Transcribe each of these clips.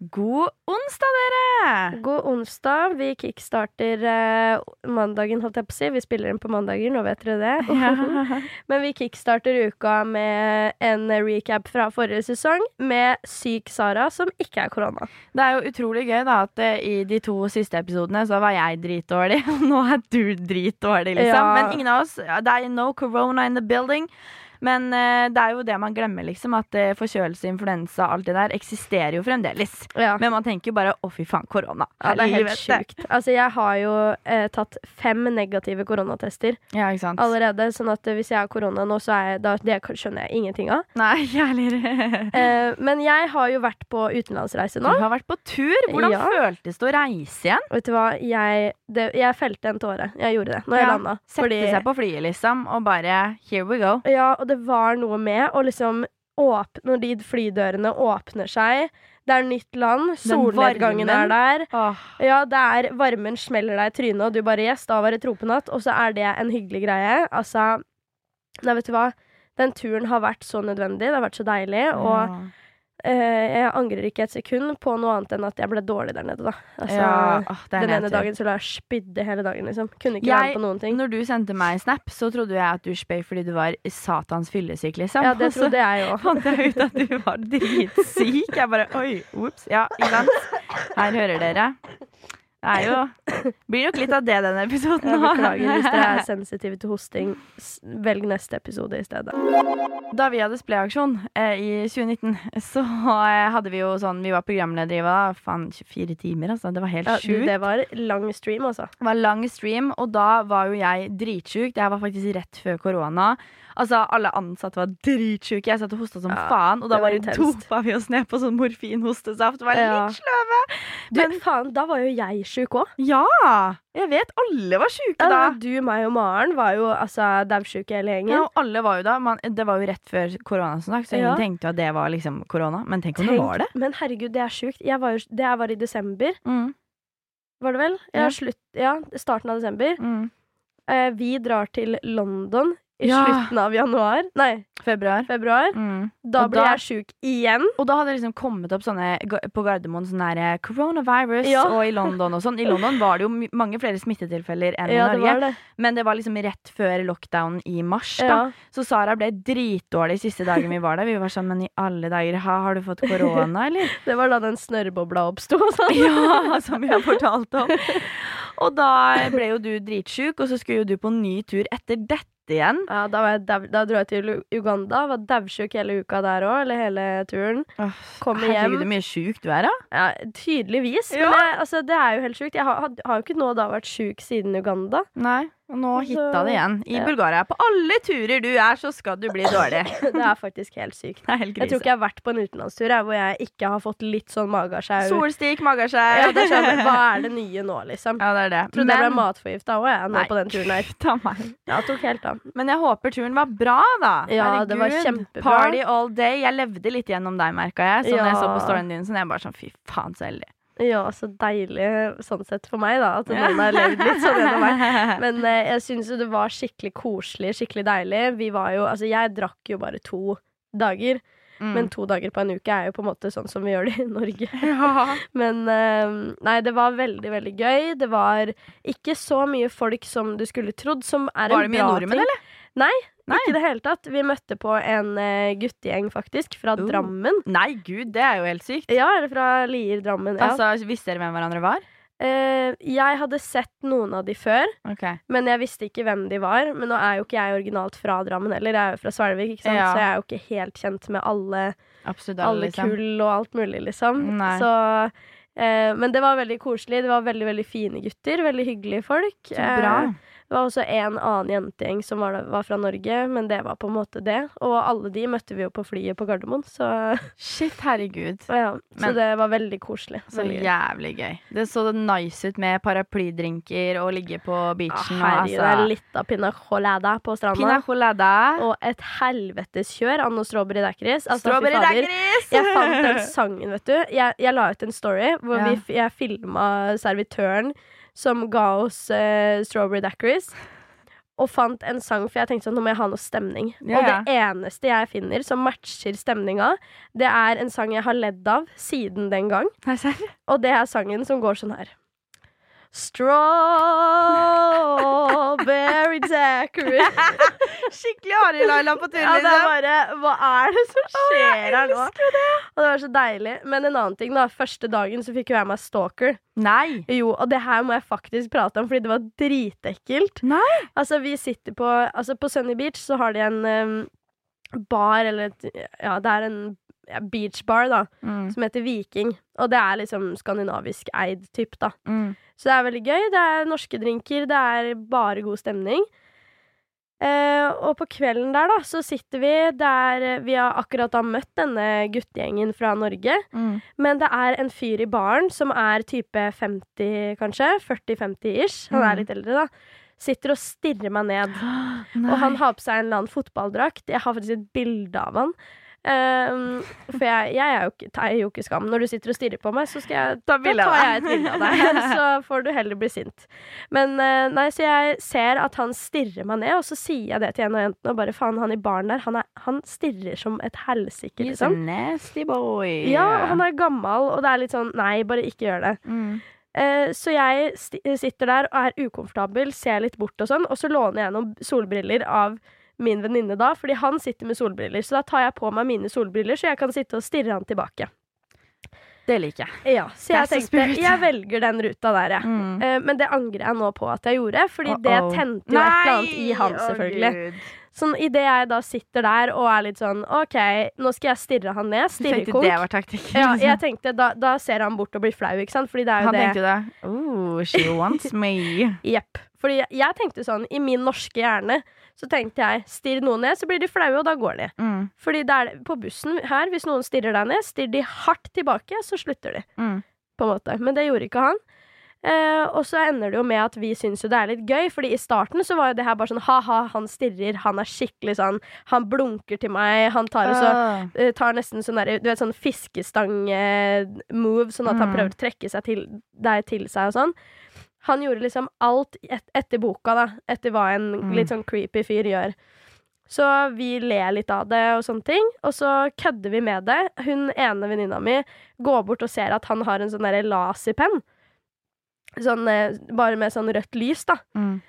God onsdag, dere! God onsdag. Vi kickstarter eh, mandagen, holdt jeg på å si. Vi spiller inn på mandager, nå vet dere det. Men vi kickstarter uka med en recap fra forrige sesong med Syk Sara, som ikke er korona. Det er jo utrolig gøy da at eh, i de to siste episodene så var jeg dritdårlig, og nå er du dritdårlig, liksom. Ja. Men ingen av oss Det er no corona in the building. Men uh, det er jo det man glemmer, liksom. At uh, forkjølelse, influensa, alt det der eksisterer jo fremdeles. Ja. Men man tenker jo bare 'å, fy faen, korona'. Ja, det er helt sjukt. Altså, jeg har jo uh, tatt fem negative koronatester Ja, ikke sant? allerede, sånn at hvis jeg har korona nå, så er jeg, da, det skjønner jeg ingenting av. Nei, jeg men jeg har jo vært på utenlandsreise nå. Du har vært på tur. Hvordan Ja. føltes det å reise igjen? Vet du hva, jeg, det, jeg felte en tåre. Jeg gjorde det når jeg landa. Sette seg på flyet, liksom, og bare 'here we go'. Ja, og det var noe med å liksom åpne Når de flydørene åpner seg, det er nytt land, solnedgangen er der. Åh. Ja, det er varmen smeller deg i trynet, og du bare Yes, da var det tropenatt. Og så er det en hyggelig greie. Altså Nei, vet du hva. Den turen har vært så nødvendig. Det har vært så deilig. Og jeg angrer ikke et sekund på noe annet enn at jeg ble dårlig der nede, da. Altså, Ja, åh, den ene dagen så la jeg spydde hele dagen, liksom. Kunne ikke Jeg- være med på noen ting. Når du sendte meg snap, så trodde jeg at du spøy fordi du var satans fyllesyk, liksom. Ja, det trodde jeg òg. fant jeg ut at du var dritsyk. Jeg bare oi, ops. Ja, ikke sant. Her hører dere. Det er jo Blir nok litt av det denne episoden Jeg beklager hvis dere er sensitive til hosting. Velg neste episode i stedet. Da vi hadde Splay-aksjon eh, i 2019, så eh, hadde vi jo sånn Vi var programledere i faen 24 timer, altså. Det var helt Ja, sjukt. det var lang stream, altså. Det var lang stream, og da var jo jeg dritsjuk. Det var faktisk rett før korona. Altså, Alle ansatte var dritsjuke. Jeg satt og hosta som Ja, faen. Og da bare dopa vi oss ned på sånn morfinhostesaft. Var Ja. litt sløve. Du, Men- faen, da var jo jeg sjuk òg. Ja! Jeg vet. Alle var sjuke Ja, da. du, meg og Maren var jo altså daudsjuke hele gjengen. Ja, og alle var jo da man, Det var jo rett før korona, sagt, så ingen Ja. tenkte jo at det var liksom korona. Men tenk om det var det. Men herregud, det er sjukt. Jeg var det jeg var i desember, Mm, var det vel? Ja, Ja. slutt, ja starten av desember. mm. Eh, vi drar til London i Ja. slutten av januar. Nei, Februar. februar. Mm. Da Og ble da- jeg sjuk igjen. Og da hadde det liksom kommet opp sånne på Gardermoen sånn der eh, coronavirus, Ja. og i London og sånn. I London var det jo mange flere smittetilfeller enn Ja, i det Norge. var det. Men det var liksom rett før lockdown i mars. da. Så Sara ble dritdårlig siste dagen vi var der. Vi var sånn, men i alle dager, ha, har du fått korona, eller? Det var da den snørrbobla oppsto. og sånn. ja, som vi har fortalt om. Og da ble jo du dritsjuk, og så skulle jo du på ny tur etter dette igjen. Ja, da, dau, da dro jeg til Uganda. Var daudsjuk hele uka der òg, eller hele turen. Kommer Herregud, hjem. så mye sjuk du er, da. Ja, tydeligvis. Ja. Men jeg, altså, det er jo helt sjukt. Jeg har, har jo ikke nå da vært sjuk siden Uganda. Nei, og nå altså, hitta det igjen. I ja. Bulgaria. På alle turer du er, så skal du bli dårlig. Det er faktisk helt sykt. Er helt Jeg tror ikke jeg har vært på en utenlandstur hvor jeg ikke har fått litt sånn magesjau. Solstikk, magesjau. Ja, det er sånn, hva er det nye nå, liksom? Ja, det er det. Trodde jeg ble matforgifta òg, jeg, nå Nei. på den turen her. Ta meg. Ja, tok helt av. Men jeg håper turen var bra, da. Ja, det var kjempebra. Party all day. Jeg levde litt gjennom deg, merka jeg. Så når jeg så på storyen din, så jeg bare sånn fy faen, så heldig. Ja, så deilig sånn sett for meg, da. At noen har levd litt sånn gjennom meg. Men eh, jeg syns jo det var skikkelig koselig, skikkelig deilig. Vi var jo Altså, jeg drakk jo bare to dager. Mm. Men to dager på en uke er jo på en måte sånn som vi gjør det i Norge. ja. Men eh, nei, det var veldig, veldig gøy. Det var ikke så mye folk som du skulle trodd, som er Var en det mye bra nordmenn, ting. eller? Nei, Nei. ikke i det hele tatt. Vi møtte på en uh, guttegjeng, faktisk, fra Uh. Drammen. Nei, gud, det er jo helt sykt. Ja, eller fra Lier, Drammen. Ja. Altså, Visste dere hvem hverandre var? Uh, jeg hadde sett noen av de før, okay. men jeg visste ikke hvem de var. Men nå er jo ikke jeg originalt fra Drammen heller, jeg er jo fra Svelvik? Ja. så jeg er jo ikke helt kjent med alle, Absolutt alle, liksom. kull og alt mulig, liksom. Så, uh, men det var veldig koselig. Det var veldig veldig fine gutter. Veldig hyggelige folk. Så bra. Eh, det var også en annen jentegjeng som var, var fra Norge, men det var på en måte det. Og alle de møtte vi jo på flyet på Gardermoen, så, Shit, herregud. ja, så det var veldig koselig. Så Veldig jævlig gøy. Det så nice ut med paraplydrinker og ligge på beachen. Ah, Herregud, det er altså, litt av pina colada på stranda. Pina colada. Og et helvetes kjør av noe strawberry daiquiris. Altså, Strawberry daiquiris! Jeg fant den sangen, vet du. Jeg, jeg la ut en story hvor Ja. vi, jeg filma servitøren som ga oss eh, strawberry daiquiris. og fant en sang, for jeg tenkte sånn, nå må jeg ha noe stemning. Ja, Og det eneste jeg finner som matcher stemninga, det er en sang jeg har ledd av siden den gang. Og det er sangen som går sånn her. Strawberry daiquiri. Skikkelig Ari Laila på tur, Ja, det liksom. bare Hva er det som skjer her nå? Og det var så deilig. Men en annen ting, da. Første dagen så fikk jo jeg meg stalker. Nei. Jo, og det her må jeg faktisk prate om, fordi det var dritekkelt. Nei. Altså, vi sitter på Altså, på Sunny Beach så har de en um, bar, eller et Ja, det er en ja, beachbar, da, Mm. som heter Viking. Og det er liksom skandinavisk eid typ, da. Mm. Så det er veldig gøy. Det er norske drinker, det er bare god stemning. Eh, og på kvelden der, da, så sitter vi der Vi har akkurat da møtt denne guttegjengen fra Norge. Mm. Men det er en fyr i baren som er type 50, kanskje. 40-50 ish. Han er Mm. litt eldre, da. Sitter og stirrer meg ned. Nei. Og han har på seg en eller annen fotballdrakt. Jeg har faktisk et bilde av han. Ehm, for jeg, jeg er jo ikke, teier jo ikke skam. Når du sitter og stirrer på meg, så jeg, da tar jeg et bilde av deg. Så får du heller bli sint. Men eh, nei, så jeg ser at han stirrer meg ned, og så sier jeg det til en av jentene. Og bare faen, han i baren der, han, er, han stirrer som et helsike, He's a liksom. nasty boy. Ja, han er gammel, og det er litt sånn Nei, bare ikke gjør det. mm. Eh, så jeg sitter der og er ukomfortabel, ser litt bort og sånn, og så låner jeg noen solbriller av min venninne da, fordi han sitter med solbriller. Så da tar jeg på meg mine solbriller, så jeg kan sitte og stirre han tilbake. Det liker jeg. Ja, Så jeg tenkte spirit. jeg velger den ruta der, jeg. Mm. Uh, men det angrer jeg nå på at jeg gjorde, fordi det Uh-oh. tente jo et eller annet i han, selvfølgelig. Oh, Sånn idet jeg da sitter der og er litt sånn OK, nå skal jeg stirre han ned. Stirrekonk. det var taktikken? Ja, jeg tenkte, da, da ser han bort og blir flau, ikke sant? Fordi det er jo Han det tenkte det. Oh, she wants me. Jepp. Fordi jeg, jeg tenkte sånn, i min norske hjerne, så tenkte jeg stirr noen ned, så blir de flaue, og da går de. Mm. Fordi det er, på bussen her, hvis noen stirrer deg ned, stirrer de hardt tilbake, så slutter de. Mm. På en måte. Men det gjorde ikke han. Eh, og så ender det jo med at vi syns jo det er litt gøy, Fordi i starten så var jo det her bare sånn ha-ha, han stirrer, han er skikkelig sånn Han blunker til meg, han tar så uh, eh, tar nesten sånn der, du vet, sånn fiskestang-move, sånn at han Mm. prøver å trekke seg til, deg til seg og sånn. Han gjorde liksom alt et, etter boka, da. Etter hva en Mm. litt sånn creepy fyr gjør. Så vi ler litt av det og sånne ting, og så kødder vi med det. Hun ene venninna mi går bort og ser at han har en sånn derre laserpenn. Sånn, eh, bare med sånn rødt lys, da. Mm.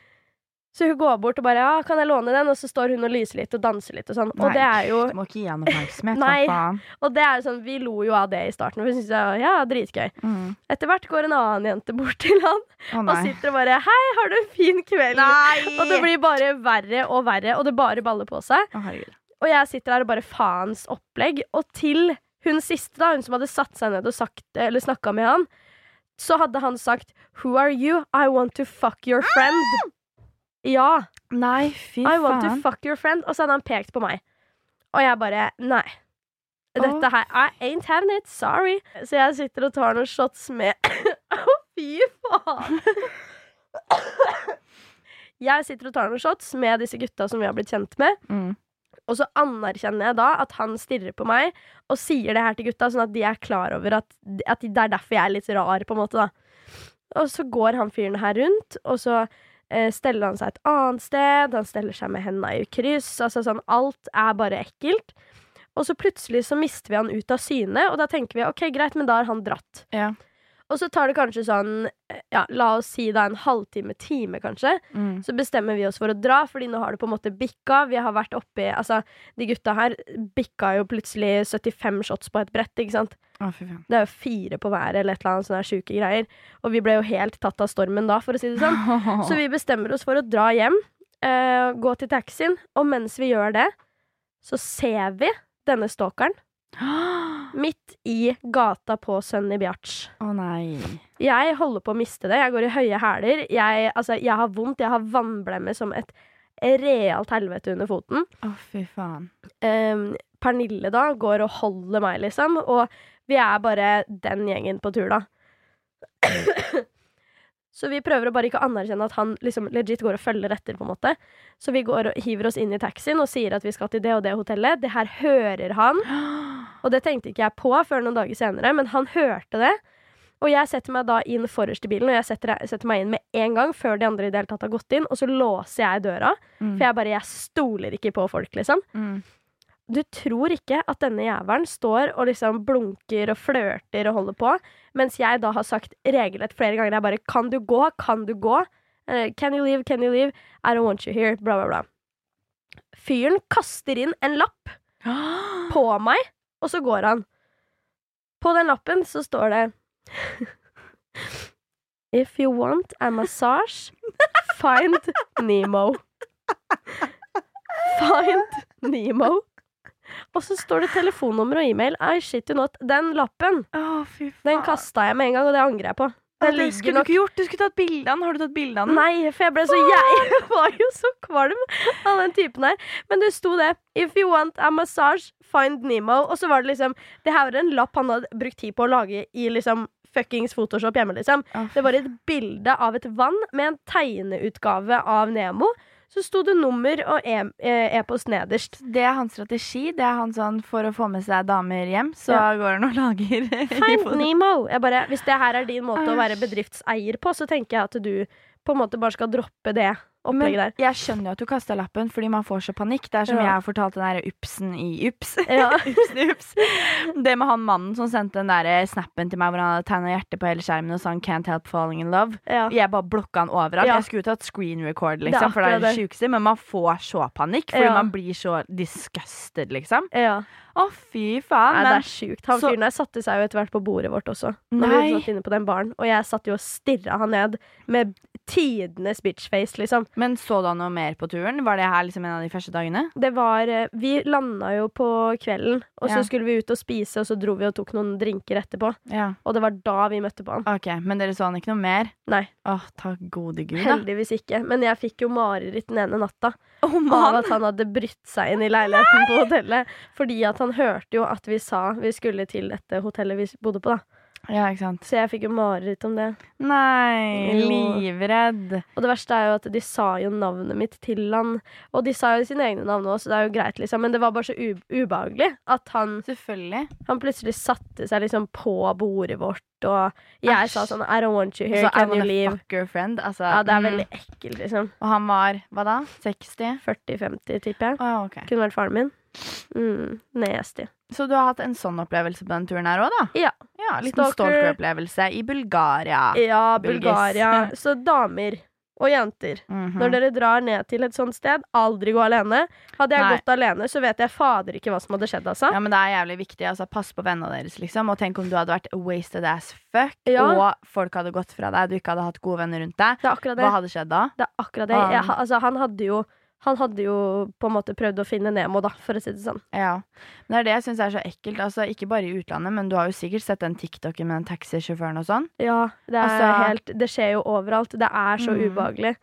Så hun går bort og bare ja, 'kan jeg låne den?' Og så står hun og lyser litt og danser litt og sånn. Og det er jo Du må ikke gi han oppmerksomhet, Nei. hva faen. Og det er jo sånn, vi lo jo av det i starten, for vi syntes det var ja, dritgøy. Mm. Etter hvert går en annen jente bort til han oh, og sitter og bare 'hei, har du en fin kveld?' Nei! Og det blir bare verre og verre, og det bare baller på seg. Oh. Og jeg sitter der og bare faens opplegg. Og til hun siste, da, hun som hadde satt seg ned og sagt, eller snakka med han, så hadde han sagt 'Who are you? I want to fuck your friend'. Ja. Nei, fy I want to fuck your friend. Og så hadde han pekt på meg. Og jeg bare Nei. Dette her I ain't having it. Sorry. Så jeg sitter og tar noen shots med Å, fy faen! Jeg sitter og tar noen shots med disse gutta som vi har blitt kjent med. Mm. Og så anerkjenner jeg da at han stirrer på meg og sier det her til gutta, sånn at de er klar over at, at det er derfor jeg er litt rar, på en måte, da. Og så går han fyren her rundt, og så steller han seg et annet sted. Han steller seg med hendene i kryss. Altså sånn, alt er bare ekkelt. Og så plutselig så mister vi han ut av syne, og da tenker vi ok, greit, men da har han dratt. Ja. Og så tar det kanskje sånn, eh, ja, la oss si da en halvtime, time kanskje. Mm. Så bestemmer vi oss for å dra, fordi nå har det på en måte bikka. Vi har vært oppi Altså, de gutta her bikka jo plutselig 75 shots på et brett, ikke sant. Oh. Det er jo fire på hver eller et eller annet sånne sjuke greier. Og vi ble jo helt tatt av stormen da, for å si det sånn. Så vi bestemmer oss for å dra hjem, eh, gå til taxien, og mens vi gjør det, så ser vi denne stalkeren midt i gata på Sunny Bjarts. Å nei. Jeg holder på å miste det. Jeg går i høye hæler. Jeg, altså, jeg har vondt. Jeg har vannblemme som et realt helvete under foten. Å, fy faen. Um, Pernille da går og holder meg, liksom. Og vi er bare den gjengen på tur, da. Så vi prøver å bare ikke anerkjenne at han liksom legit går og følger etter, på en måte. Så vi går og hiver oss inn i taxien og sier at vi skal til det og det hotellet. Det her hører han. Og det tenkte ikke jeg på før noen dager senere, men han hørte det. Og jeg setter meg da inn forrest i bilen, og jeg setter, setter meg inn med en gang før de andre i det hele tatt har gått inn, og så låser jeg døra. Mm. For jeg bare, jeg stoler ikke på folk, liksom. Mm. Du tror ikke at denne jævelen står og liksom blunker og flørter og holder på, mens jeg da har sagt regelrett flere ganger jeg bare Kan du gå? Kan du gå? Eh, can you leave? Can you leave? I don't want you here. Bla, bla, bla. Fyren kaster inn en lapp på meg, og så går han. På den lappen så står det If you want a massage, find Nemo. Find Nemo. Og så står det telefonnummer og e-mail. I shit you not. Den lappen, oh, den kasta jeg med en gang, og det angrer jeg på. Den det skulle skulle du ikke gjort. Du skulle tatt bilde av den. Har du tatt bilde av den? Nei, for jeg ble så Jeg var jo så kvalm av den typen her. Men det sto det. If you want a massage, find Nemo. Og så var det liksom Det her var en lapp han hadde brukt tid på å lage i liksom fuckings Photoshop hjemme, liksom. Det var et bilde av et vann med en tegneutgave av Nemo. Så sto det nummer og e-post e-post nederst. Det er hans strategi. Det er han sånn For å få med seg damer hjem, så Ja. går han og lager Find Nemo. Bare, hvis det her er din måte å være bedriftseier på, så tenker jeg at du på en måte bare skal droppe det opplegget der. jeg skjønner jo at du kasta lappen fordi man får så panikk. Det er som Ja. jeg har fortalt den derre upsen i ups. Ja. Upsen i ups. Det med han mannen som sendte den der snappen til meg hvor han hadde tegna hjerte på hele skjermen og sang 'Can't Help Falling In Love'. Ja. Jeg bare blokka han overalt. Jeg skulle tatt screen record, Det liksom, for det er det det. sjukeste. Men man får så panikk, fordi man blir så disgusted, liksom. ja. Å, fy faen. Nei, det er sjukt. Han så- fyren der satte seg jo etter hvert på bordet vårt også. Når Nei. vi satt inne på den baren Og jeg satt jo og stirra han ned med tidenes bitchface, liksom. Men så du han noe mer på turen? Var det her liksom en av de første dagene? Det var eh, Vi landa jo på kvelden, og så Ja. skulle vi ut og spise, og så dro vi og tok noen drinker etterpå. Ja. Og det var da vi møtte på han. Ok, Men dere så han ikke noe mer? Nei. Åh, takk gode gud, da. Heldigvis ikke. Men jeg fikk jo mareritt den ene natta oh, av at han hadde brytt seg inn i leiligheten på hotellet. Fordi at han hørte jo at vi sa vi skulle til dette hotellet vi bodde på, da. Ja, ikke sant. Så jeg fikk jo mareritt om det. Nei, Jo. livredd. Og det verste er jo at de sa jo navnet mitt til han. Og de sa jo sine egne navn òg, så det er jo greit, liksom. Men det var bare så ubehagelig at han, Selvfølgelig. han plutselig satte seg liksom på bordet vårt, og jeg Asch. sa sånn I don't want you here, så can you leave? fuck your friend. Altså, Ja, det er mm. veldig ekkelt, liksom. Og han var, hva da? 60? 40-50, tipper jeg. Oh, okay. Kunne vært faren min. Mm, nasty. Så du har hatt en sånn opplevelse på den turen her òg, da? Ja. ja liten Stalker. stalker-opplevelse i Bulgaria. Ja, Bulgaria. Så damer og jenter. Mhm. Når dere drar ned til et sånt sted, aldri gå alene. Hadde jeg Nei. gått alene, så vet jeg fader ikke hva som hadde skjedd, altså. Ja, men det er jævlig viktig. Altså, pass på vennene deres, liksom. Og tenk om du hadde vært wasted as fuck, Ja. og folk hadde gått fra deg, du ikke hadde hatt gode venner rundt deg. Det det. Hva hadde skjedd da? Det er akkurat det. Jeg, altså, han hadde jo han hadde jo på en måte prøvd å finne Nemo, da, for å si det sånn. Ja. Men det er det jeg syns er så ekkelt. Altså, ikke bare i utlandet, men du har jo sikkert sett den TikToken med den taxisjåføren og sånn. Ja, det Altså- helt Det skjer jo overalt. Det er så Mm. ubehagelig.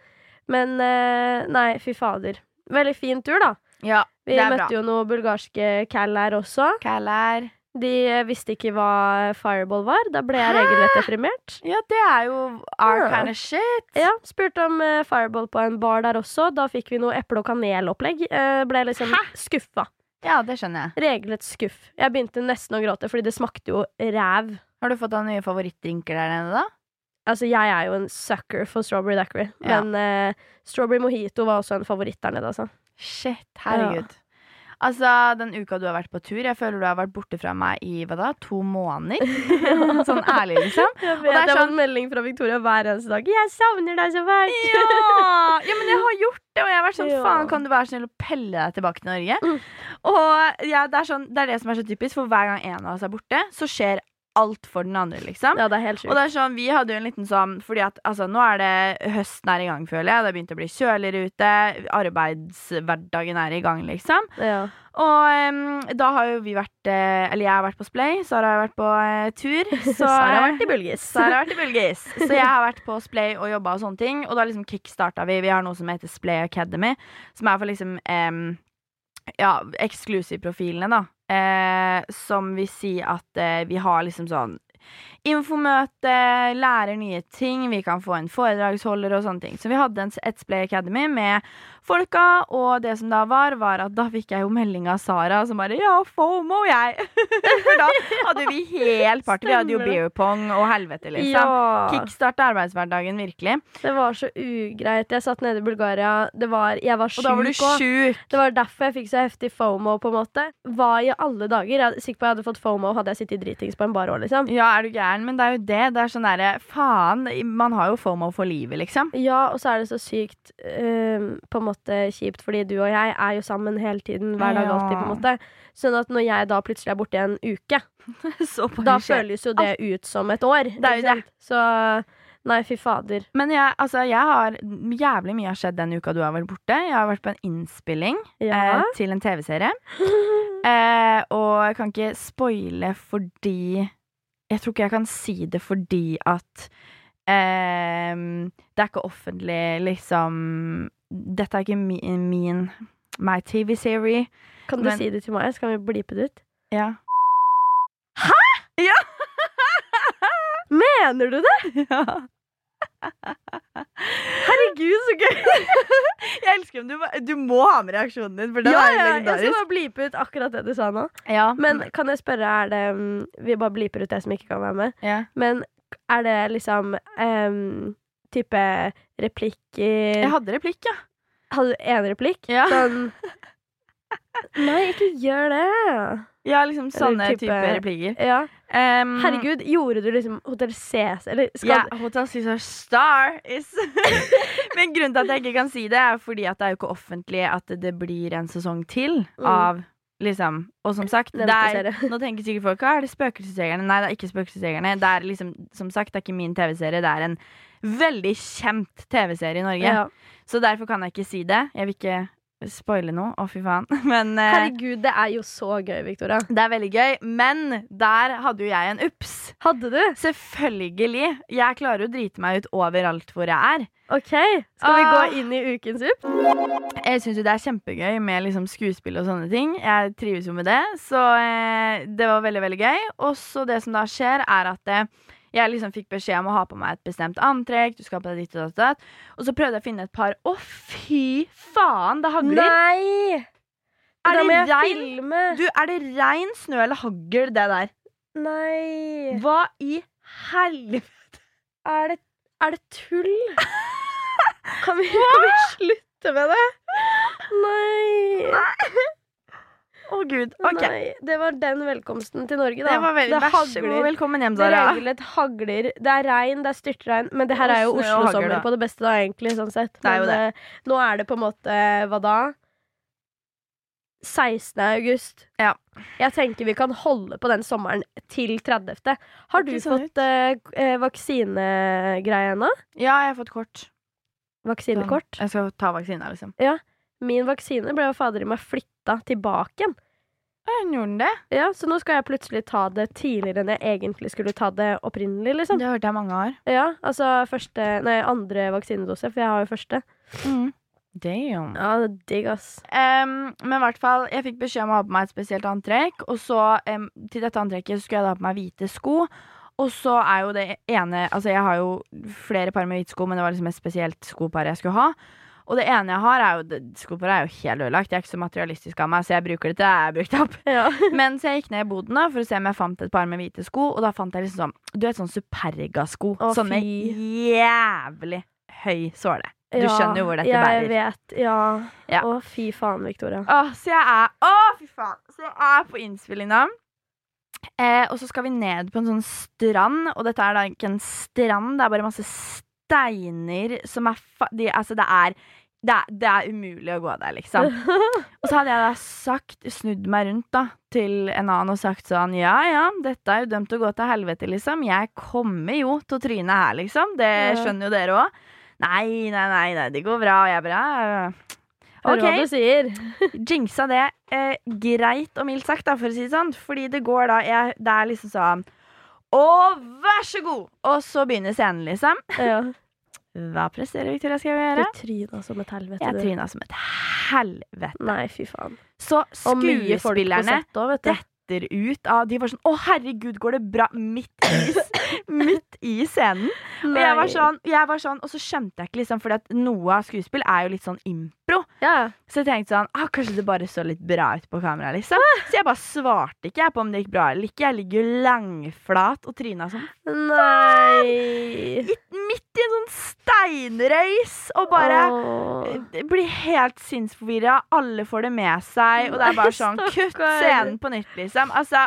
Men eh, nei, fy fader. Veldig fin tur, da. Ja, Vi det er møtte bra. jo noen bulgarske cal her også. Kæler. De eh, visste ikke hva fireball var. Da ble jeg regelrett deprimert. Ja, det er jo our Ja. kind of shit. Ja, Spurte om uh, fireball på en bar der også. Da fikk vi noe eple- og kanelopplegg. Uh, ble liksom skuffa. Ja, det skjønner jeg. Regelrett skuff. Jeg begynte nesten å gråte, fordi det smakte jo ræv. Har du fått deg nye favorittdrinker der nede, da? Altså, jeg er jo en sucker for strawberry daiquiri. Ja. Men uh, strawberry mojito var også en favoritt der nede, altså. Shit, herregud. Altså, den uka du har vært på tur, jeg føler du har vært borte fra meg i hva da, to måneder. sånn ærlig, liksom. Jeg Og det er sånn- en melding fra Victoria hver eneste dag. 'Jeg savner deg så fælt'. Ja! ja, men jeg har gjort det, og jeg har vært sånn Ja. faen, kan du være snill å pelle deg tilbake til Norge? Mm. Og ja, det, er sånn, det er det som er så typisk, for hver gang en av oss er borte, så skjer alt for den andre, liksom. Ja, det er helt Og det er sånn, vi hadde jo en liten sånn Fordi at altså, nå er det høsten er i gang, føler jeg. Det har begynt å bli kjøligere ute. Arbeidshverdagen er i gang, liksom. Ja. Og um, da har jo vi vært eh, Eller jeg har vært på Splay, Sara har vært på eh, tur. Så, Sara har vært i Bulgis. Sara har vært i Bulgis. Så jeg har vært på Splay og jobba og sånne ting. Og da liksom kickstarta vi. Vi har noe som heter Splay Academy, som er for liksom um, ja, eksklusivprofilene, da. Eh, som vil si at eh, vi har liksom sånn infomøte, lærer nye ting, vi kan få en foredragsholder og sånne ting. Så vi hadde en, Etsplay Academy med folka. Og det som da var, var at da fikk jeg jo melding av Sara som bare Ja, FOMO, jeg. For da hadde vi helt party. Vi hadde jo beer pong og helvete, liksom. Ja. Kickstarte arbeidshverdagen, virkelig. Det var så ugreit. Jeg satt nede i Bulgaria. Det var, jeg var Og da var du sjuk Det var derfor jeg fikk så heftig fomo, på en måte. Hva i alle dager? Jeg er sikker på jeg hadde fått fomo hadde jeg sittet dritings på en bar år, liksom. Ja, er du gæren? Men det er jo det. Det er sånn derre Faen, man har jo FOMO for livet, liksom. Ja, og så er det så sykt eh, på en måte kjipt, fordi du og jeg er jo sammen hele tiden, hver dag alltid, på en måte. Sånn at når jeg da plutselig er borte i en uke, Så da føles jo det ut som et år. Det er jo det. Så nei, fy fader. Men jeg, altså, jeg har jævlig mye har skjedd den uka du har vært borte. Jeg har vært på en innspilling Ja. eh, til en TV-serie. Eh, og jeg kan ikke spoile fordi Jeg tror ikke jeg kan si det fordi at eh, Det er ikke offentlig, liksom Dette er ikke min, min my TV-serie. Kan du Men- si det til meg, så kan vi blipe det ut? Ja. Hæ? Mener du det? ja. Herregud, så gøy! Jeg elsker om du, du må ha med reaksjonen din, for den Ja, er ja, legendarisk. jeg skal bare blipe ut akkurat det du sa nå. Ja, Men kan jeg spørre, er det Vi bare bliper ut det som ikke kan være med. ja. Men er det liksom em, type replikker Jeg hadde replikk, ja. Hadde du én replikk? Ja. Sånn Nei, ikke gjør det. Ja, liksom sånne type- type, replikker. Ja. Um, Herregud, gjorde du liksom Hotell CS, eller skal Ja, Hotel Cæsar Star is Men grunnen til at jeg ikke kan si det, er fordi at det er jo ikke offentlig at det blir en sesong til Mm. av liksom Og som sagt, det er, nå tenker sikkert folk Hva er det Spøkelsesjegerne? Nei, det er ikke Spøkelsesjegerne. Det er liksom, som sagt, det er ikke min TV-serie. Det er en veldig kjent TV-serie i Norge. Ja. Så derfor kan jeg ikke si det. Jeg vil ikke spoile noe. Å, fy faen. Men eh, Herregud, det er jo så gøy, Victoria. det er veldig gøy. Men der hadde jo jeg en ups. Hadde du? Selvfølgelig. Jeg klarer å drite meg ut overalt hvor jeg er. OK. Skal vi Ah. gå inn i ukens upp? Jeg syns jo det er kjempegøy med liksom skuespill og sånne ting. Jeg trives jo med det, så eh, det var veldig, veldig gøy. Og så det som da skjer, er at eh, jeg liksom fikk beskjed om å ha på meg et bestemt antrekk. Du skal på ditt og datt og så prøvde jeg å finne et par. Å, fy faen, det hagler! Nei! Er det filme. Du, er det regn, snø eller hagl, det der? Nei. Hva i helvete? Er det, er det tull? Kan vi, kan vi slutte med det? Nei. Nei. Å, gud. OK. Nei. Det var den velkomsten til Norge, da. Det var veldig, Vær så god, velkommen hjem, Det Sara. regelrett hagler. Det er regn, det er styrtregn. Men det her er jo Oslo-sommer på det beste, da, egentlig. Sånn sett. Det er jo Men eh, nå er det på en måte Hva da? 16. august. Ja. Jeg tenker vi kan holde på den sommeren til 30. Har du sånn fått eh, eh, vaksinegreie ennå? Ja, jeg har fått kort. Vaksinekort? Jeg skal ta vaksina, liksom. Min vaksine ble jo fader i meg flytta tilbake igjen. Ja, Gjorde det? Ja, Så nå skal jeg plutselig ta det tidligere enn jeg egentlig skulle ta det opprinnelig. liksom Det hørte jeg mange har. Ja, altså første, nei, andre vaksinedose, for jeg har jo første. Mm. Damn. Ja, det er digg, ass. Um, men i hvert fall, jeg fikk beskjed om å ha på meg et spesielt antrekk. Og så um, til dette antrekket skulle jeg da ha på meg hvite sko. Og så er jo det ene Altså, jeg har jo flere par med hvite sko, men det var liksom et spesielt skopar jeg skulle ha. Og det ene jeg har, er jo Skoene er jo helt ødelagt. Jeg er ikke så materialistisk av meg, så jeg bruker det til jeg er brukt opp. Ja. Men så jeg gikk ned i boden da for å se om jeg fant et par med hvite sko, og da fant jeg liksom sånn Du vet sånn Superga-sko. Sånne jævlig høy såle. Du Ja, skjønner jo hvor dette jeg bærer. vet. Ja. Ja. Å, fy faen, Victoria. Å, så jeg er Å, fy faen! Så jeg er på innspilling da. Eh, og så skal vi ned på en sånn strand, og dette er da ikke en strand, det er bare masse steiner som er fa de, Altså, det er, det er Det er umulig å gå der, liksom. Og så hadde jeg da sagt, snudd meg rundt da til en annen og sagt sånn Ja ja, dette er jo dømt til å gå til helvete, liksom. Jeg kommer jo til å tryne her, liksom. Det skjønner jo dere òg. Nei, nei, nei, nei, det går bra. Og jeg bare «Ja, Hører hva OK, du sier. jinxa det eh, greit og mildt sagt, da, for å si det sånn. Fordi det går da jeg, Det er liksom sånn Å, vær så god! Og så begynner scenen, liksom. Ja. Hva presterer Victoria skal Du gjøre? tryna som et helvete. Jeg du. tryna som et helvete. Nei, fy faen. Så Og skuespillerne sett òg, vet detter ut av De var sånn Å, herregud, går det bra? Midt i, midt i scenen. Og jeg var sånn, jeg var sånn, og så skjønte jeg ikke, liksom, at noe av skuespill er jo litt sånn impro. Ja. Så jeg tenkte sånn, ah, kanskje det bare så litt bra ut på kamera, liksom. Så jeg bare svarte ikke på om det gikk bra eller ikke. Jeg ligger jo langflat og tryna sånn Nei. i- i en sånn steinrøys og bare eh, blir helt sinnsforvirra. Alle får det med seg, og det er bare sånn Kutt scenen på nytt, liksom. Altså,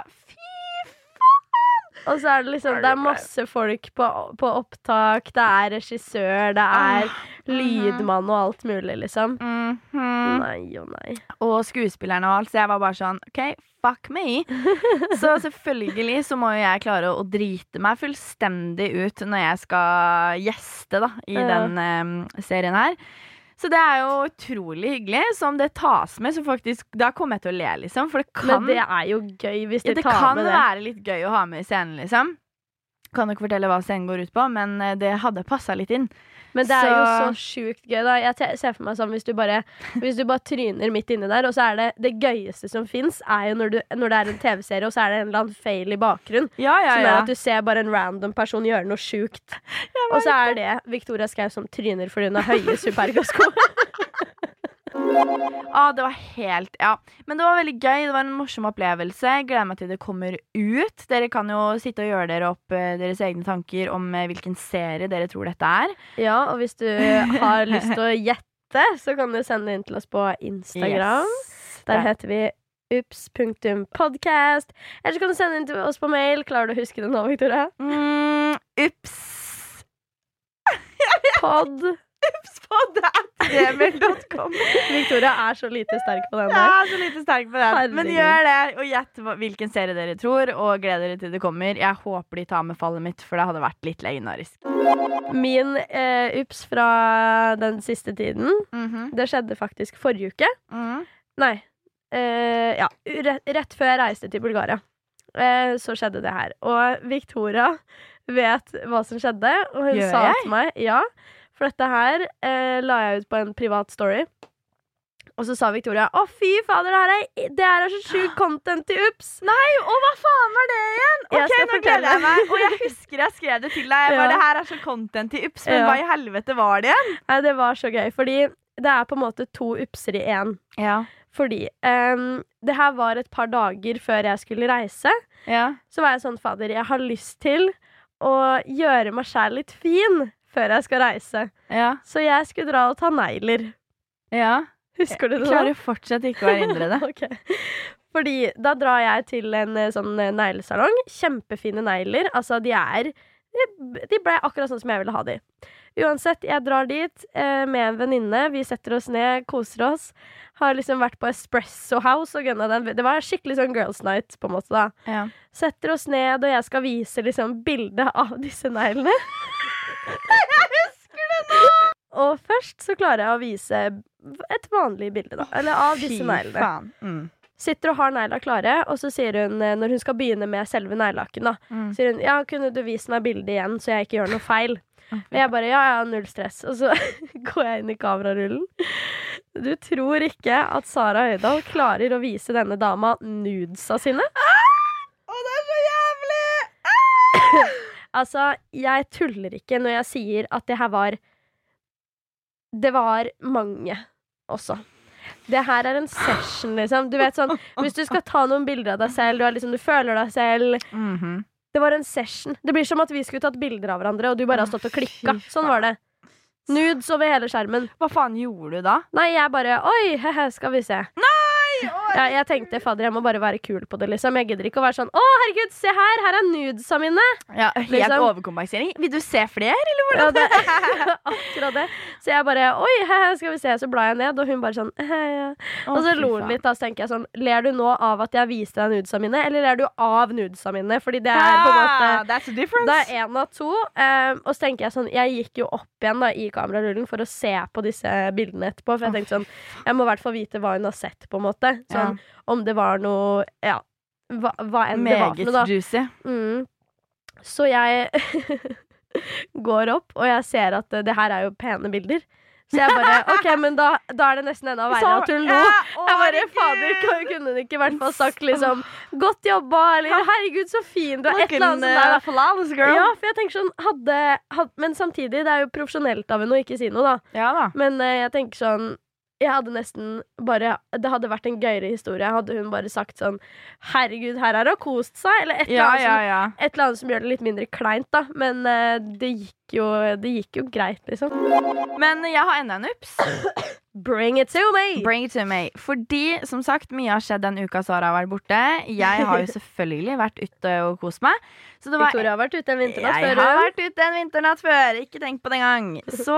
Og så er det liksom Det er masse folk på, på opptak, det er regissør, det er lydmann og alt mulig, liksom. Mhm. Nei og nei. og skuespillerne og alt, så jeg var bare sånn OK, fuck me. Så selvfølgelig så må jo jeg klare å drite meg fullstendig ut når jeg skal gjeste da, i Ja. den um, serien her. Så det er jo utrolig hyggelig. Så om det tas med, så faktisk Da kommer jeg til å le, liksom. For det kan, Men det er jo gøy hvis ja, det tar kan med det. være litt gøy å ha med i scenen, liksom. Kan ikke fortelle hva scenen går ut på, men eh, det hadde passa litt inn. Men det er jo så Så- sjukt gøy, da. Jeg ser for meg sånn hvis du bare, hvis du bare tryner midt inni der, og så er det det gøyeste som fins, er jo når, du, når det er en TV-serie, og så er det en eller annen fail i bakgrunnen. Ja, ja, Som ja. er at du ser bare en random person gjøre noe sjukt. Og så er det Victoria Skau som tryner fordi hun har høye supergasko. Ah, det var helt Ja. Men det var veldig gøy. Det var en morsom opplevelse. Jeg gleder meg til det kommer ut. Dere kan jo sitte og gjøre dere opp eh, deres egne tanker om eh, hvilken serie dere tror dette er. ja, og hvis du har lyst til å gjette, så kan du sende det inn til oss på Instagram. Yes. Der Der- heter vi ups.podcast. Eller så kan du sende inn til oss på mail. Klarer du å huske det nå, Victoria? Mm, ups. Pod. Upspod.gmail.com. Victoria er så lite sterk på den Jeg der. er så lite sterk på den. Men gjør det, og gjett hvilken serie dere tror, og gled dere til det kommer. Jeg håper de tar med fallet mitt, for det hadde vært litt legendarisk. Min eh, ups fra den siste tiden, Mhm. det skjedde faktisk forrige uke. Mm. Nei. Eh, ja, rett, rett før jeg reiste til Bulgaria. Eh, så skjedde det her. Og Victoria vet hva som skjedde, og hun Gjør sa jeg? til meg Ja, for dette her eh, la jeg ut på en privat story. Og så sa Victoria å fy fader, det her er, det her er så sjukt content til Ups. Nei, og hva faen var det igjen? Ok, nå gleder jeg meg. Og jeg husker jeg skrev det til deg. Jeg Ja. det her er så content til Ups, men Ja. hva i helvete var det igjen? Nei, det var så gøy, fordi det er på en måte to Upser i én. Ja. Fordi um, det her var et par dager før jeg skulle reise. Ja. Så var jeg sånn, fader, jeg har lyst til å gjøre meg sjæl litt fin før jeg skal reise. Ja. Så jeg skulle dra og ta negler. ja. Husker du det? Jeg Klarer fortsatt ikke å erindre det. okay. Fordi da drar jeg til en eh, sånn eh, neglesalong. Kjempefine negler. Altså, de er De ble akkurat sånn som jeg ville ha de. Uansett, jeg drar dit eh, med en venninne. Vi setter oss ned, koser oss. Har liksom vært på Espresso House og gunna den. Det var skikkelig sånn girls night, på en måte, da. Ja. Setter oss ned, og jeg skal vise liksom bildet av disse neglene. Og først så klarer jeg å vise et vanlig bilde, da. Eller av disse neglene. Mm. Sitter og har negla klare, og så sier hun, eh, når hun skal begynne med selve neglelakken, da, Mm. sier hun ja, kunne du vist meg bildet igjen, så jeg ikke gjør noe feil. Og jeg bare ja, ja, null stress. Og så går jeg inn i kamerarullen. Du tror ikke at Sara Høydahl klarer å vise denne dama nudesa sine? Å, det er så jævlig! Altså, jeg tuller ikke når jeg sier at det her var Det var mange også. Det her er en session, liksom. Du vet sånn, Hvis du skal ta noen bilder av deg selv, du, liksom, du føler deg selv Mhm. Det var en session. Det blir som at vi skulle tatt bilder av hverandre, og du bare har stått og klikka. Sånn var det. Nudes over hele skjermen. Hva faen gjorde du da? Nei, jeg bare Oi, he-he, skal vi se. Ja, jeg tenkte fader, jeg må bare være kul på det, liksom. Jeg gidder ikke å være sånn Å, herregud, se her! Her er nudesa mine! Ja, Helt Liksom. overkompensering. Vil du se flere, eller Ja, hvordan? det, akkurat det. Så jeg bare Oi, skal vi se. Så bla jeg ned, og hun bare sånn he ja. Og så lo hun litt, da. Så tenker jeg sånn Ler du nå av at jeg viste deg nudesa mine, eller ler du av nudesa mine? Fordi det er på en måte Ah, That's a difference. Det er én av to. Um, og så tenker jeg sånn Jeg gikk jo opp igjen da i kamerarullen for å se på disse bildene etterpå. For jeg tenkte sånn Jeg må i hvert fall vite hva hun har sett, på en måte. Sånn om det var noe Ja. Hva, hva enn det var for Meget noe, da. Mm. Så jeg går opp, og jeg ser at eh, det her er jo pene bilder. Så jeg bare OK, men da, da er det nesten enda verre at hun lo. Ja, å, Jeg bare, fader, kunne hun ikke i hvert fall sagt liksom 'godt jobba' eller 'herregud, så fin du er', et eller annet sånt der. girl. Ja, for jeg tenker sånn hadde, had, Men samtidig, det er jo profesjonelt av henne å ikke si noe, da. Ja da. Men eh, jeg tenker sånn jeg hadde nesten bare Det hadde vært en gøyere historie hadde hun bare sagt sånn 'herregud, her har hun kost seg', eller et eller Ja, annet, ja, som, ja. et eller annet som gjør det litt mindre kleint, da. Men uh, det gikk jo Det gikk jo greit, liksom. Men jeg har enda en ups. Bring it to me! Bring it to me. Fordi, som sagt, mye har skjedd den uka Sara har vært borte. Jeg har jo selvfølgelig vært ute og kost meg. Victoria har vært ute en vinternatt jeg før. har vært ute en vinternatt før. Ikke tenk på det engang. Så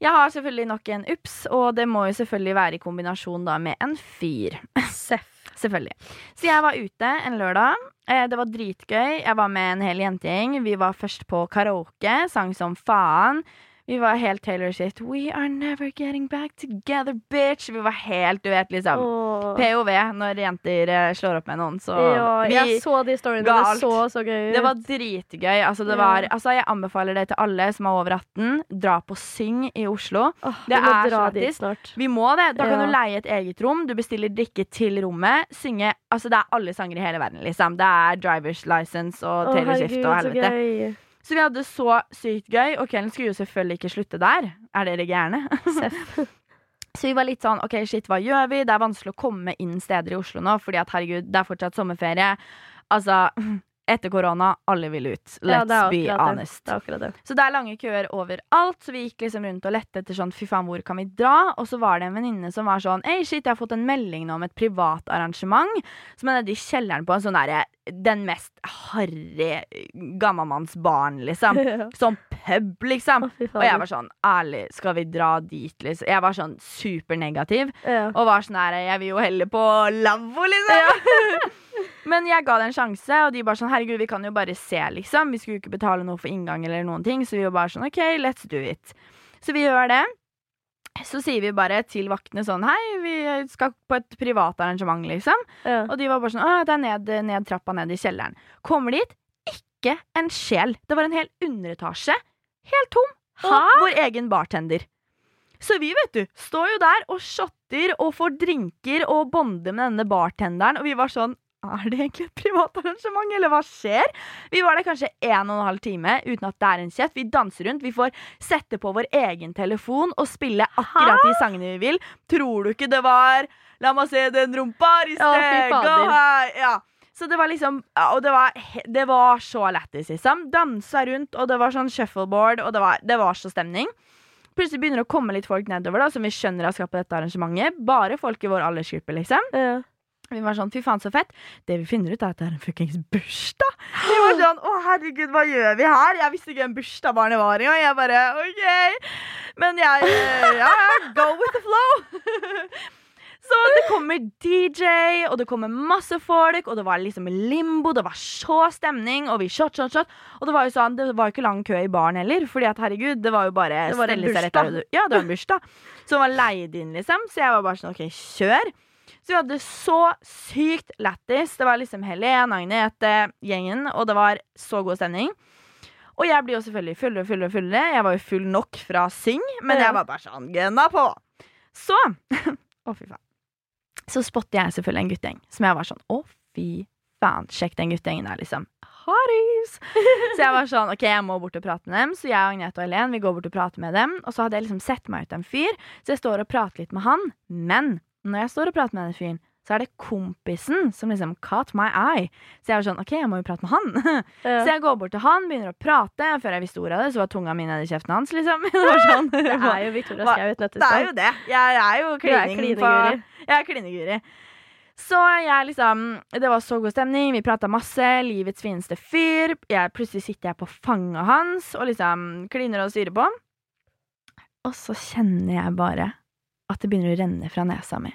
jeg har selvfølgelig nok en ups, og det må jo selvfølgelig være i kombinasjon da med en fyr. Seff. Selvfølgelig. Så jeg var ute en lørdag. Eh, Det var dritgøy. Jeg var med en hel jentegjeng. Vi var først på karaoke, sang som faen. Vi var helt Taylor Swift. We are never getting back together, bitch. Vi var helt, du vet, liksom. Åh. POV når jenter eh, slår opp med noen, så Ja, jeg så de storyene. Det så så gøy ut. Det var dritgøy. Altså, det var, altså, jeg anbefaler det til alle som er over 18. Dra på Syng i Oslo. Åh, det er så snart. Vi må det. Da kan Ja. du leie et eget rom. Du bestiller drikke til rommet. Synge Altså, det er alle sanger i hele verden, liksom. Det er Drivers License og Taylor Swift og helvete. Så vi hadde så sykt gøy, og kvelden skulle jo selvfølgelig ikke slutte der. Er dere gærne? Så vi var litt sånn OK, shit, hva gjør vi? Det er vanskelig å komme inn steder i Oslo nå, fordi at herregud, det er fortsatt sommerferie. Altså, etter korona, alle vil ut. Ja, Let's er be honest. Det det. Så det er lange køer overalt, så vi gikk liksom rundt og lette etter sånn fy faen, hvor kan vi dra? Og så var det en venninne som var sånn Ei, shit, jeg har fått en melding nå om et privat arrangement som er nede i kjelleren på en sånn derre Den mest harry gammalmannsbarn, liksom. Sånn pub, liksom. Og jeg var sånn Ærlig, skal vi dra dit, liksom? Jeg var sånn supernegativ. ja. Og var sånn her Jeg vil jo heller på lavvo, liksom. Men jeg ga det en sjanse, og de bare sånn Herregud, vi kan jo bare se, liksom. Vi skulle jo ikke betale noe for inngang eller noen ting, så vi var bare sånn OK, let's do it. Så vi gjør det. Så sier vi bare til vaktene sånn Hei, vi skal på et privat arrangement, liksom. Ja. Og de var bare sånn Å, det er ned, ned trappa ned i kjelleren. Kommer dit, ikke en sjel. Det var en hel underetasje. Helt tom. Hæ? vår egen bartender. Så vi, vet du, står jo der og shotter og får drinker og bonder med denne bartenderen, og vi var sånn er det egentlig et privat arrangement, eller hva skjer? Vi var der kanskje en og en halv time uten at det er en kjeft. Vi danser rundt. Vi får sette på vår egen telefon og spille akkurat de sangene vi vil. Tror du ikke det var La meg se den rumpa i Å, fy gå her Ja. Så det var liksom ja, Og det var, det var så lættis, liksom. Dansa rundt, og det var sånn shuffleboard, og det var, det var så stemning. Plutselig begynner det å komme litt folk nedover, da som vi skjønner har skapt dette arrangementet. Bare folk i vår aldersgruppe, liksom. Ja. Vi var sånn, fy faen så fett. Det vi finner ut er at det er en fuckings bursdag. Vi var sånn, å herregud, hva gjør vi her? Jeg visste ikke hvem bursdag barnet var i Og jeg bare, ok. Men jeg, eh, ja, ja, go with the flow. Så det kommer DJ Og det kommer masse folk Og det var liksom limbo, det var så stemning Og vi shot, shot, shot. Og det var jo sånn, det var ikke lang kø i baren heller Fordi at herregud, det var jo bare Det var en bursdag. Ja, det var en bursdag. Som var leid inn liksom. Så jeg var bare sånn, ok, kjør så vi hadde det så sykt lættis. Det var liksom Helen, Agnete, gjengen, og det var så god stemning. Og jeg blir jo selvfølgelig fullere og fullere og fullere. Jeg var jo full nok fra Syng, men jeg var bare sånn gønna på. Så Å, fy faen. Så spotter jeg selvfølgelig en guttegjeng som jeg var sånn Å, fy faen, sjekk den guttegjengen der, liksom. Hotties! Så jeg var sånn, ok, jeg må bort og prate med dem. Så jeg, Agnete og Helen vi går bort og prater med dem. Og så hadde jeg liksom sett meg ut en fyr, så jeg står og prater litt med han. Men når jeg står og prater med den fyren, så er det kompisen som liksom caught my eye. Så jeg var sånn, ok, jeg må jo prate med han. Ja. Så jeg går bort til han, begynner å prate. Før jeg visste ordet av det, så var tunga mi nedi kjeften hans, liksom. Det var sånn. Det er jo Victoria Skau uten et Det er jo det. Jeg er jo klining på. Jeg er klineguri. Så jeg liksom Det var så god stemning. Vi prata masse. Livets fineste fyr. Jeg, plutselig sitter jeg på fanget hans og liksom kliner og styrer på. Og så kjenner jeg bare at det begynner å renne fra nesa mi.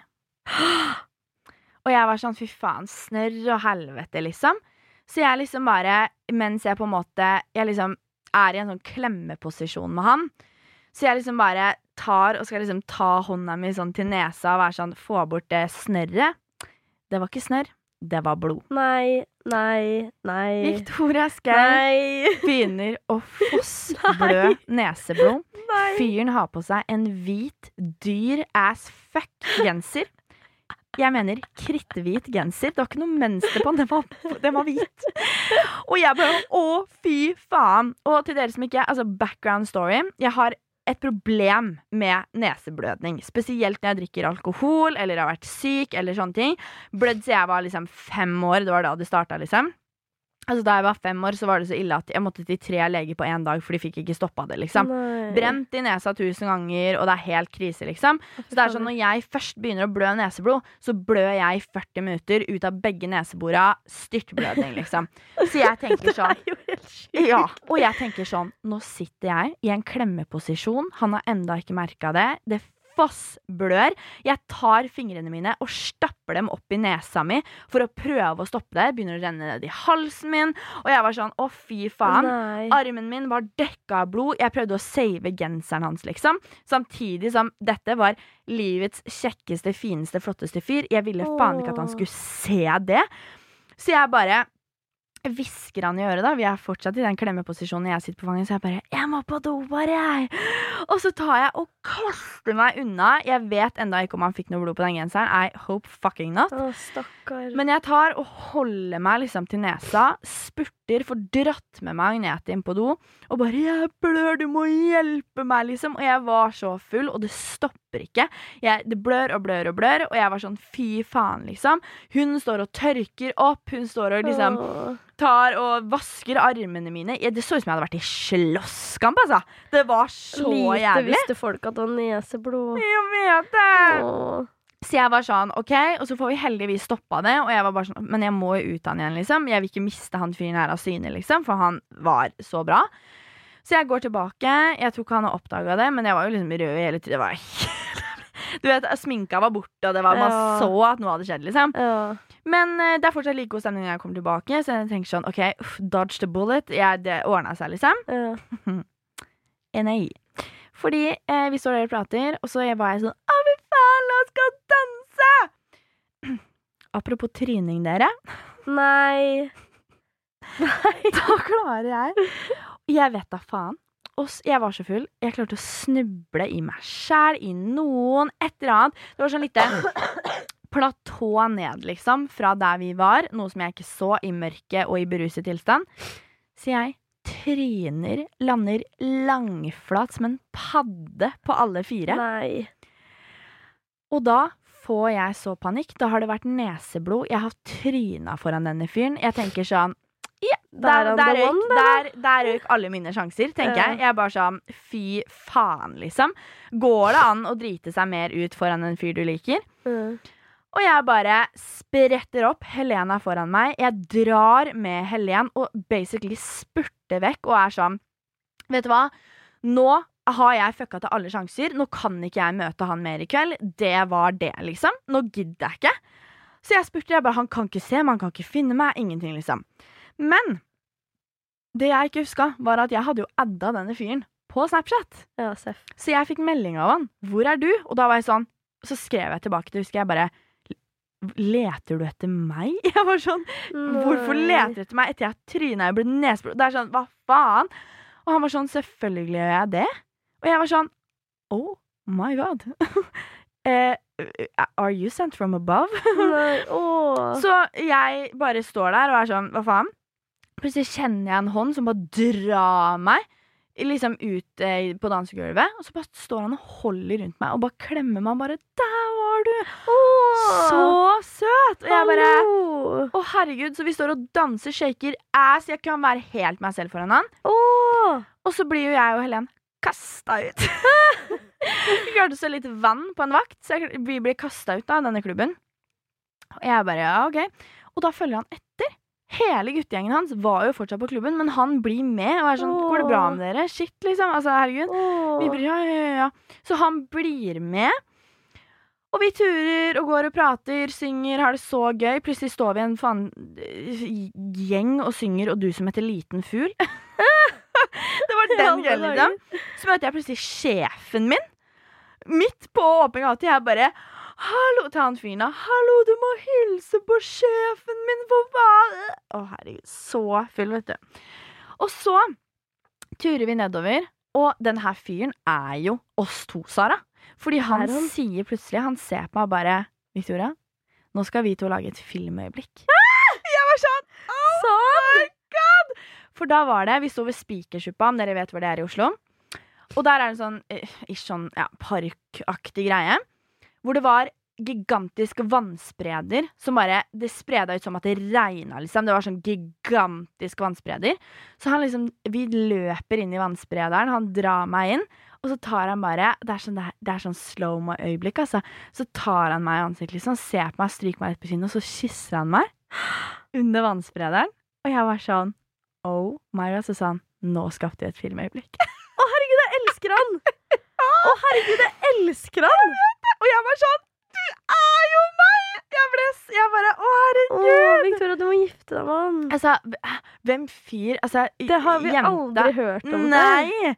Og jeg var sånn fy faen, snørr og helvete, liksom. Så jeg liksom bare, mens jeg på en måte Jeg liksom er i en sånn klemmeposisjon med han. Så jeg liksom bare tar og skal liksom ta hånda mi sånn til nesa og være sånn Få bort det snørret. Det var ikke snørr, det var blod. Nei, nei, nei. Victoria Skau begynner å fossblø neseblod Nei. Fyren har på seg en hvit, dyr ass fuck-genser. Jeg mener kritthvit genser. Det var ikke noe mønster på den. Var, den var hvit. Og jeg bare Å, fy faen. Og til dere som ikke Altså, background story. Jeg har et problem med neseblødning. Spesielt når jeg drikker alkohol eller har vært syk eller sånne ting. Blødd siden jeg var liksom fem år. Det var da det starta, liksom. Altså Da jeg var fem år, så var det så ille at jeg måtte til tre leger på én dag, for de fikk ikke stoppa det. liksom Nei. Brent i nesa tusen ganger, og det er helt krise, liksom. Så det er sånn Når jeg først begynner å blø neseblod, så blør jeg i 40 minutter ut av begge neseborene. Styrtblødning, liksom. Så jeg tenker sånn ja, og jeg tenker sånn Nå sitter jeg i en klemmeposisjon. Han har enda ikke merka det. Det fossblør. Jeg tar fingrene mine og stapper dem opp i nesa mi for å prøve å stoppe det. Begynner å renne ned i halsen min. Og jeg var sånn Å, fy faen. Nei. Armen min var dekka av blod. Jeg prøvde å save genseren hans, liksom. Samtidig som dette var livets kjekkeste, fineste, flotteste fyr. Jeg ville faen ikke at han skulle se det. Så jeg bare hvisker han i øret, da. Vi er fortsatt i den klemmeposisjonen jeg sitter på fanget, så jeg bare 'Jeg må på do, bare, jeg'. Og så tar jeg og kaster meg unna. Jeg vet enda ikke om han fikk noe blod på den genseren. I hope fucking not. Å. Men jeg tar og holder meg liksom til nesa, spurter, får dratt med meg Agnete inn på do, og bare 'Jeg blør, du må hjelpe meg', liksom. Og jeg var så full, og det stopper ikke. Jeg, det blør og blør og blør, og jeg var sånn 'fy faen', liksom. Hun står og tørker opp, hun står og liksom tar og vasker armene mine. Jeg, det så ut som jeg hadde vært i slåsskamp, altså. Det var så Lite jævlig. visste folk at han neseblod. Jeg vet det! Åh. Så jeg var sånn, ok, og så får vi heldigvis stoppa det. Og jeg var bare sånn, men jeg må jo ut han igjen, liksom. Jeg vil ikke miste han fyren her av syne, liksom, for han var så bra. Så jeg går tilbake. Jeg tror ikke han har oppdaga det, men jeg var jo liksom rød hele tiden. Du vet, Sminka var borte, og det var, man Ja. så at noe hadde skjedd. liksom Ja. Men eh, det er fortsatt like god stemning når jeg kommer tilbake. Så jeg tenker sånn, ok, uff, dodge the bullet. Jeg, det ordna seg, liksom. Ja. Nei. Fordi eh, vi står der og prater, og så var jeg sånn Å, fy faen, la oss gå og danse! Apropos tryning, dere. Nei. Da klarer jeg Jeg vet da faen. Og jeg var så full. Jeg klarte å snuble i meg sjæl, i noen, et eller annet. Det var sånn lite platå ned, liksom, fra der vi var. Noe som jeg ikke så i mørket og i beruset tilstand. Så jeg tryner, lander langflat som en padde på alle fire. Nei. Og da får jeg så panikk. Da har det vært neseblod. Jeg har tryna foran denne fyren. Jeg tenker sånn ja, Der der, er røyk, der, der røyk alle mine sjanser, tenker jeg. Jeg er bare sånn fy faen, liksom. Går det an å drite seg mer ut foran en fyr du liker? Mm. Og jeg bare spretter opp. Helene er foran meg. Jeg drar med Helen og basically spurter vekk og er sånn Vet du hva? Nå har jeg fucka til alle sjanser. Nå kan ikke jeg møte han mer i kveld. Det var det, liksom. Nå gidder jeg ikke. Så jeg spurte. Jeg bare, Han kan ikke se meg, han kan ikke finne meg. Ingenting, liksom. Men det jeg ikke huska, var at jeg hadde jo adda denne fyren på Snapchat. Ja. Så jeg fikk melding av han. 'Hvor er du?' Og da var jeg sånn Så skrev jeg tilbake til husker jeg bare Leter du etter meg? Jeg var sånn Hvorfor leter du etter meg etter jeg tryna og ble nesblod? Det er sånn, hva faen? Og han var sånn, selvfølgelig gjør jeg det. Og jeg var sånn, oh my god. eh, are you sent from above? Nei. oh. Så jeg bare står der og er sånn, hva faen? Plutselig kjenner jeg en hånd som bare drar meg liksom ut eh, på dansegulvet. Og så bare står han og holder rundt meg og bare klemmer meg. og Bare 'Der var du!' Så søt! Og jeg bare Å, oh, herregud. Så vi står og danser, shaker ass. Jeg kan være helt meg selv foran han. Oh. Og så blir jo jeg og Helen kasta ut. vi klarte så litt vann på en vakt, så vi blir kasta ut av denne klubben. Og jeg bare ja, OK. Og da følger han etter. Hele guttegjengen hans var jo fortsatt på klubben, men han blir med og er sånn 'Går det bra med dere?' Shit, liksom. Altså, herregud. Åh. Vi bare, ja, ja, ja. Så han blir med. Og vi turer og går og prater, synger, har det så gøy. Plutselig står vi i en faen eh, gjeng og synger 'Og du som heter liten fugl'. det var den kvelden, liksom. Så møter jeg plutselig sjefen min. Midt på åpen gate. Jeg bare Hallo til han fyren. da. 'Hallo, du må hilse på sjefen min, for badet!' Å, herregud. Så full, vet du. Og så turer vi nedover. Og den her fyren er jo oss to, Sara. Fordi han, han? sier plutselig Han ser på meg og bare Victoria, nå skal vi to lage et filmøyeblikk. Ah! Jeg var sånn Oh my god! For da var det Vi sto ved Spikersuppa, om dere vet hvor det er i Oslo. Og der er det en sånn, eh, ish sånn ja, parkaktig greie. Hvor det var gigantiske vannspreder som bare Det spreda ut som at det regna, liksom. Det var sånn gigantisk vannspreder. Så han liksom Vi løper inn i vannsprederen, han drar meg inn. Og så tar han bare Det er sånn, det er, sånn slow mo-øyeblikk, altså. Så tar han meg i ansiktet, liksom, ser på meg, stryker meg litt på kinnet, og så kysser han meg under vannsprederen. Og jeg var sånn Oh my god. Så sa han Nå skapte vi et filmøyeblikk. Å, herregud, jeg elsker han! Å, herregud, jeg elsker han! Og jeg var sånn Du er jo meg! Jeg ble Jeg bare Å, Å, Åh, Victoria, du må gifte deg med han. Altså, hvem fyr Altså, Det har vi jenta- aldri hørt om. Nei. Nei!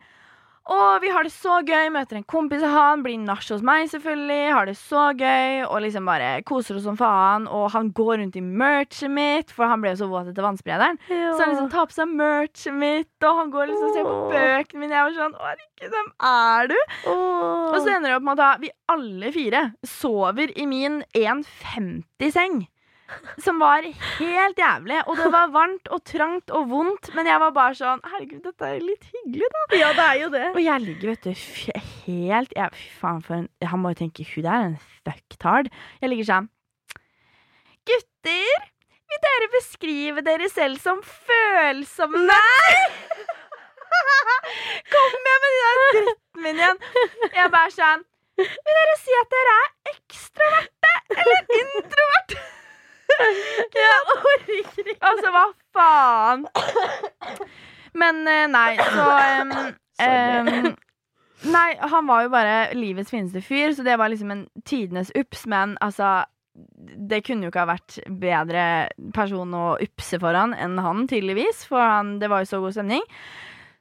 Og vi har det så gøy, møter en kompis av han, blir nach hos meg selvfølgelig, har det så gøy, og liksom bare koser oss som faen. Og han går rundt i merchet mitt, for han ble jo så våt etter vannsprederen. Ja. Så han liksom tar på seg merchet mitt, og han går liksom og ser på bøkene mine. Jeg var sånn herregud, hvem er du? Åh. Og så ender det opp med at vi alle fire sover i min 1,50-seng. Som var helt jævlig. Og det var varmt og trangt og vondt, men jeg var bare sånn Herregud, dette er litt hyggelig, da. Ja, det er jo det. Og jeg ligger, vet du, helt jeg, Fy faen, for en Han må jo tenke hun der er en fucktard. Jeg ligger sånn Gutter, vil dere beskrive dere selv som følsomme? Nei! Kom med med den dritten min igjen. Jeg bare sånn Vil dere si at dere er ekstroverte eller introverte? Jeg orker ikke. Altså, hva faen? Men eh, nei, så um, um, Nei, han var jo bare livets fineste fyr, så det var liksom en tidenes ups, men altså det kunne jo ikke ha vært bedre person å upse foran enn han, tydeligvis. For han, det var jo så god stemning.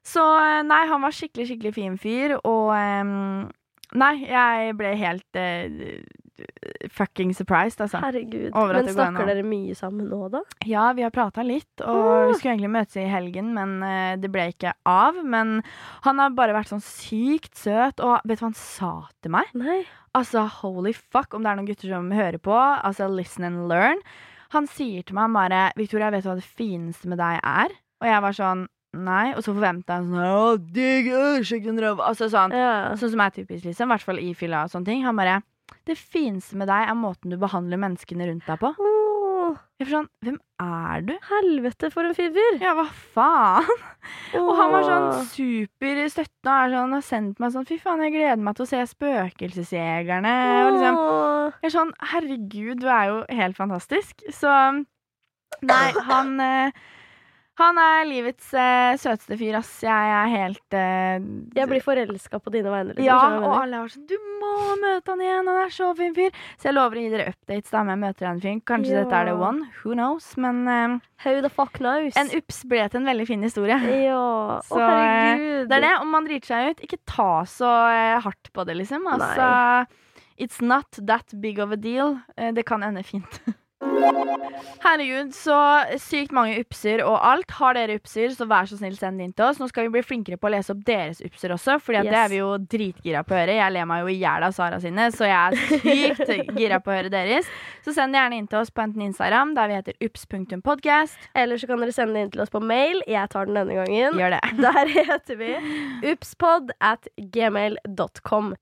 Så eh, nei, han var skikkelig, skikkelig fin fyr, og um, Nei, jeg ble helt eh, fucking surprised, altså. Herregud. Over Men snakker dere mye sammen nå, da? Ja, vi har prata litt, og Ah. vi skulle egentlig møtes i helgen, men uh, det ble ikke av. Men han har bare vært sånn sykt søt, og vet du hva han sa til meg? Nei. Altså, holy fuck, om det er noen gutter som hører på, altså listen and learn. Han sier til meg bare 'Victoria, vet du hva det fineste med deg er?' Og jeg var sånn Nei. Og så forventa han sånn 'Å, digg, øh. Altså sånn. Ja. Sånn som er typisk, liksom. I hvert fall i fylla og sånne ting. Han bare 'Det fineste med deg er måten du behandler menneskene rundt deg på'. Oh. Jeg får sånn Hvem er du? helvete, for en fiver fyr! Ja, hva faen? Og han var sånn Åh. super støttende og sånn, har sendt meg sånn Fy faen, jeg gleder meg til å se Spøkelsesjegerne. Og liksom, jeg er sånn Herregud, du er jo helt fantastisk. Så Nei, han eh, Han er livets eh, søteste fyr, ass. Jeg er helt eh, Jeg blir forelska på dine vegne. Liksom, Ja, skjønner du hva og jeg har alle var sånn Du må møte han igjen, han er så fin fyr. Så jeg lover å gi dere updates da om jeg møter en fyr. Kanskje Ja. dette er the one. Who knows? Men eh, How the fuck knows? en ups ble til en veldig fin historie. Ja. Så, Å, herregud. Det er det. Om man driter seg ut, ikke ta så eh, hardt på det, liksom. Altså, it's not that big of a deal. Eh, det kan ende fint. Herregud, så sykt mange upser og alt. Har dere upser, så vær så snill send det inn til oss. Nå skal vi bli flinkere på å lese opp deres upser også, Fordi yes. det er vi jo dritgira på å høre. Jeg ler meg jo i hjel av Sara sine, så jeg er sykt gira på å høre deres. Så send det gjerne inn til oss på enten Instagram, der vi heter ups.podcast. Eller så kan dere sende det inn til oss på mail. Jeg tar den denne gangen. Gjør det. Der heter vi upspod at gmail.com.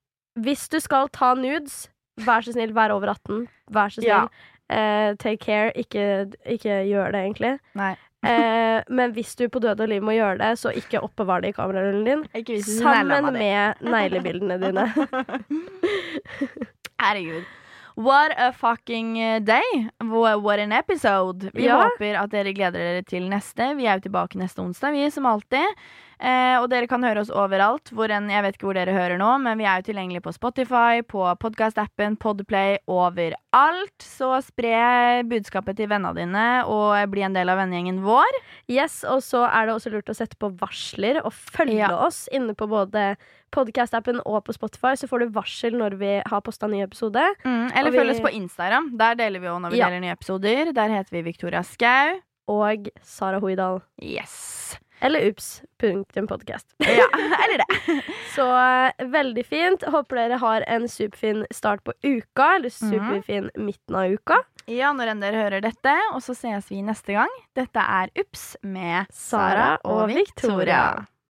Hvis du skal ta nudes, vær så snill, vær over 18. Vær så Ja. Eh, take care. Ikke, ikke gjør det, egentlig. Nei. Eh, men hvis du på død og liv må gjøre det, så ikke oppbevar det i kamerarullen din. Sammen med neglebildene dine. Herregud. What a fucking uh, day. What an episode. Vi Ja. håper at dere gleder dere til neste. Vi er jo tilbake neste onsdag, vi, som alltid. Eh, og dere kan høre oss overalt. Hvor enn, jeg vet ikke hvor dere hører nå, men vi er jo tilgjengelige på Spotify, på podkastappen, Podplay, overalt. Så spre budskapet til vennene dine, og bli en del av vennegjengen vår. Yes, Og så er det også lurt å sette på varsler og følge Ja. oss inne på både podcast-appen og på Spotify, så får du varsel når vi har posta ny episode. Mm, eller vi- følg oss på Instagram. Der deler vi jo når vi Ja. deler nye episoder. Der heter vi Victoria Skau. Og Sara Hoidal. Yes. Eller ups. Punktum podkast. Ja, eller det. Så eh, veldig fint. Håper dere har en superfin start på uka, eller superfin midten av uka. Ja, når enn dere hører dette. Og så ses vi neste gang. Dette er Ups med Sara og Victoria.